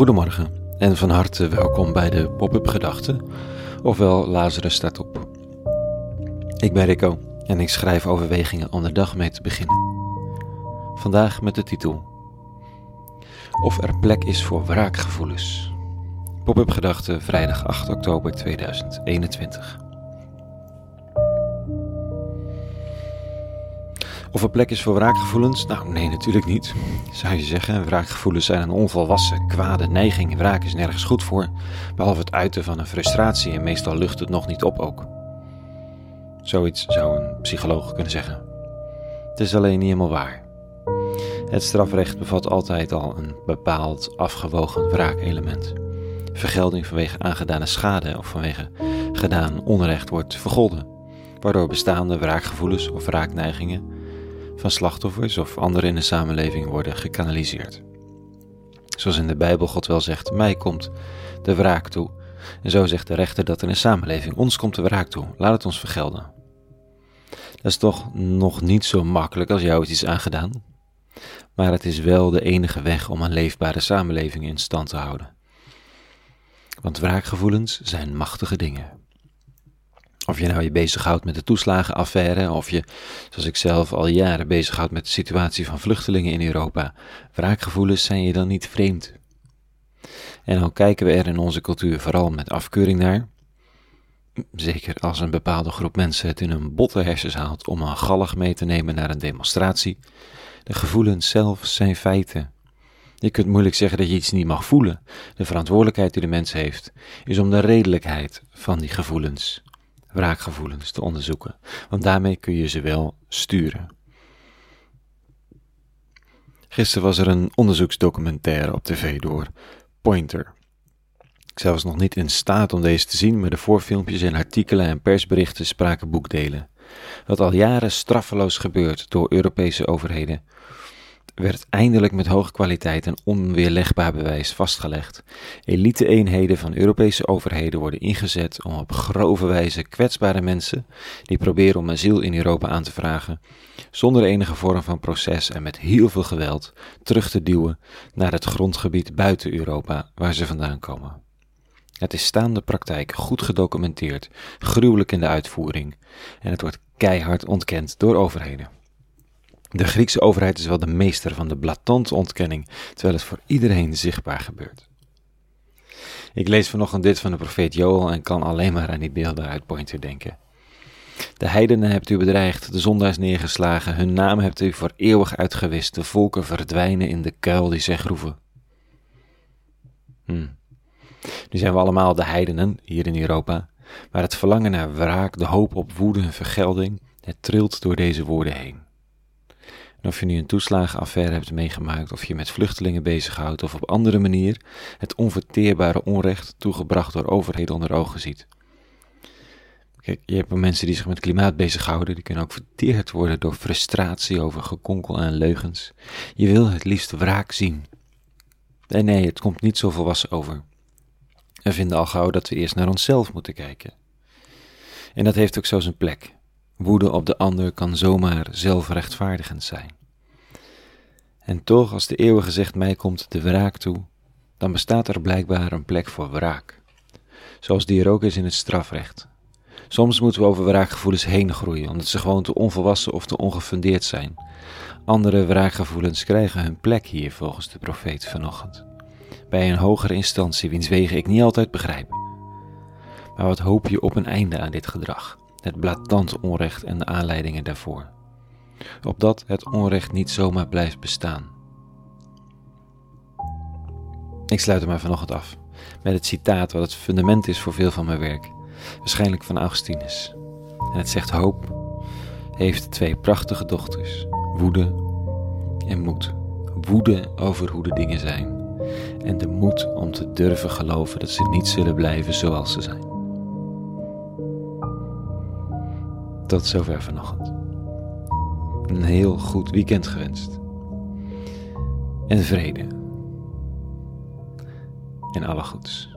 Goedemorgen en van harte welkom bij de Pop-up Gedachten, ofwel Lazarus staat op. Ik ben Rico en ik schrijf overwegingen om de dag mee te beginnen. Vandaag met de titel Of er plek is voor wraakgevoelens. Pop-up Gedachten, vrijdag 8 oktober 2021. Of er plek is voor wraakgevoelens? Nou, nee, natuurlijk niet. Zou je zeggen, wraakgevoelens zijn een onvolwassen, kwade neiging. Wraak is nergens goed voor, behalve het uiten van een frustratie en meestal lucht het nog niet op ook. Zoiets zou een psycholoog kunnen zeggen. Het is alleen niet helemaal waar. Het strafrecht bevat altijd al een bepaald afgewogen wraakelement. Vergelding vanwege aangedane schade of vanwege gedaan onrecht wordt vergolden, waardoor bestaande wraakgevoelens of wraakneigingen van slachtoffers of anderen in de samenleving worden gekanaliseerd. Zoals in de Bijbel God wel zegt, mij komt de wraak toe. En zo zegt de rechter dat in een samenleving ons komt de wraak toe. Laat het ons vergelden. Dat is toch nog niet zo makkelijk als jou iets aangedaan. Maar het is wel de enige weg om een leefbare samenleving in stand te houden. Want wraakgevoelens zijn machtige dingen. Of je nou je bezighoudt met de toeslagenaffaire, of je, zoals ik zelf, al jaren bezighoudt met de situatie van vluchtelingen in Europa. Wraakgevoelens zijn je dan niet vreemd. En al kijken we er in onze cultuur vooral met afkeuring naar, zeker als een bepaalde groep mensen het in hun botte hersens haalt om een gallig mee te nemen naar een demonstratie, de gevoelens zelf zijn feiten. Je kunt moeilijk zeggen dat je iets niet mag voelen. De verantwoordelijkheid die de mens heeft, is om de redelijkheid van die gevoelens wraakgevoelens te onderzoeken, want daarmee kun je ze wel sturen. Gisteren was er een onderzoeksdocumentaire op tv door Pointer. Ik was nog niet in staat om deze te zien, maar de voorfilmpjes en artikelen en persberichten spraken boekdelen. Wat al jaren straffeloos gebeurt door Europese overheden, werd eindelijk met hoge kwaliteit en onweerlegbaar bewijs vastgelegd. Elite-eenheden van Europese overheden worden ingezet om op grove wijze kwetsbare mensen, die proberen om asiel in Europa aan te vragen, zonder enige vorm van proces en met heel veel geweld terug te duwen naar het grondgebied buiten Europa waar ze vandaan komen. Het is staande praktijk, goed gedocumenteerd, gruwelijk in de uitvoering en het wordt keihard ontkend door overheden. De Griekse overheid is wel de meester van de blatante ontkenning, terwijl het voor iedereen zichtbaar gebeurt. Ik lees vanochtend dit van de profeet Joel en kan alleen maar aan die beelden uit Pointer denken. De heidenen hebt u bedreigd, de zondaars neergeslagen, hun naam hebt u voor eeuwig uitgewist, de volken verdwijnen in de kuil die zij groeven. Hm. Nu zijn we allemaal de heidenen hier in Europa, maar het verlangen naar wraak, de hoop op woede en vergelding, het trilt door deze woorden heen. Of je nu een toeslagenaffaire hebt meegemaakt, of je met vluchtelingen bezighoudt, of op andere manier het onverteerbare onrecht toegebracht door overheden onder ogen ziet. Kijk, je hebt mensen die zich met klimaat bezighouden, die kunnen ook verteerd worden door frustratie over gekonkel en leugens. Je wil het liefst wraak zien. En nee, het komt niet zo volwassen over. We vinden al gauw dat we eerst naar onszelf moeten kijken. En dat heeft ook zo zijn plek. Woede op de ander kan zomaar zelfrechtvaardigend zijn. En toch, als de eeuwige zegt mij komt de wraak toe, dan bestaat er blijkbaar een plek voor wraak. Zoals die er ook is in het strafrecht. Soms moeten we over wraakgevoelens heen groeien, omdat ze gewoon te onvolwassen of te ongefundeerd zijn. Andere wraakgevoelens krijgen hun plek hier volgens de profeet vanochtend. Bij een hogere instantie wiens wegen ik niet altijd begrijp. Maar wat hoop je op een einde aan dit gedrag? Het blatant onrecht en de aanleidingen daarvoor, opdat het onrecht niet zomaar blijft bestaan. Ik sluit er maar vanochtend af met het citaat wat het fundament is voor veel van mijn werk, waarschijnlijk van Augustinus. En het zegt: Hoop heeft twee prachtige dochters, woede en moed. Woede over hoe de dingen zijn en de moed om te durven geloven dat ze niet zullen blijven zoals ze zijn. Tot zover vanochtend. Een heel goed weekend gewenst. En vrede. En alle goeds.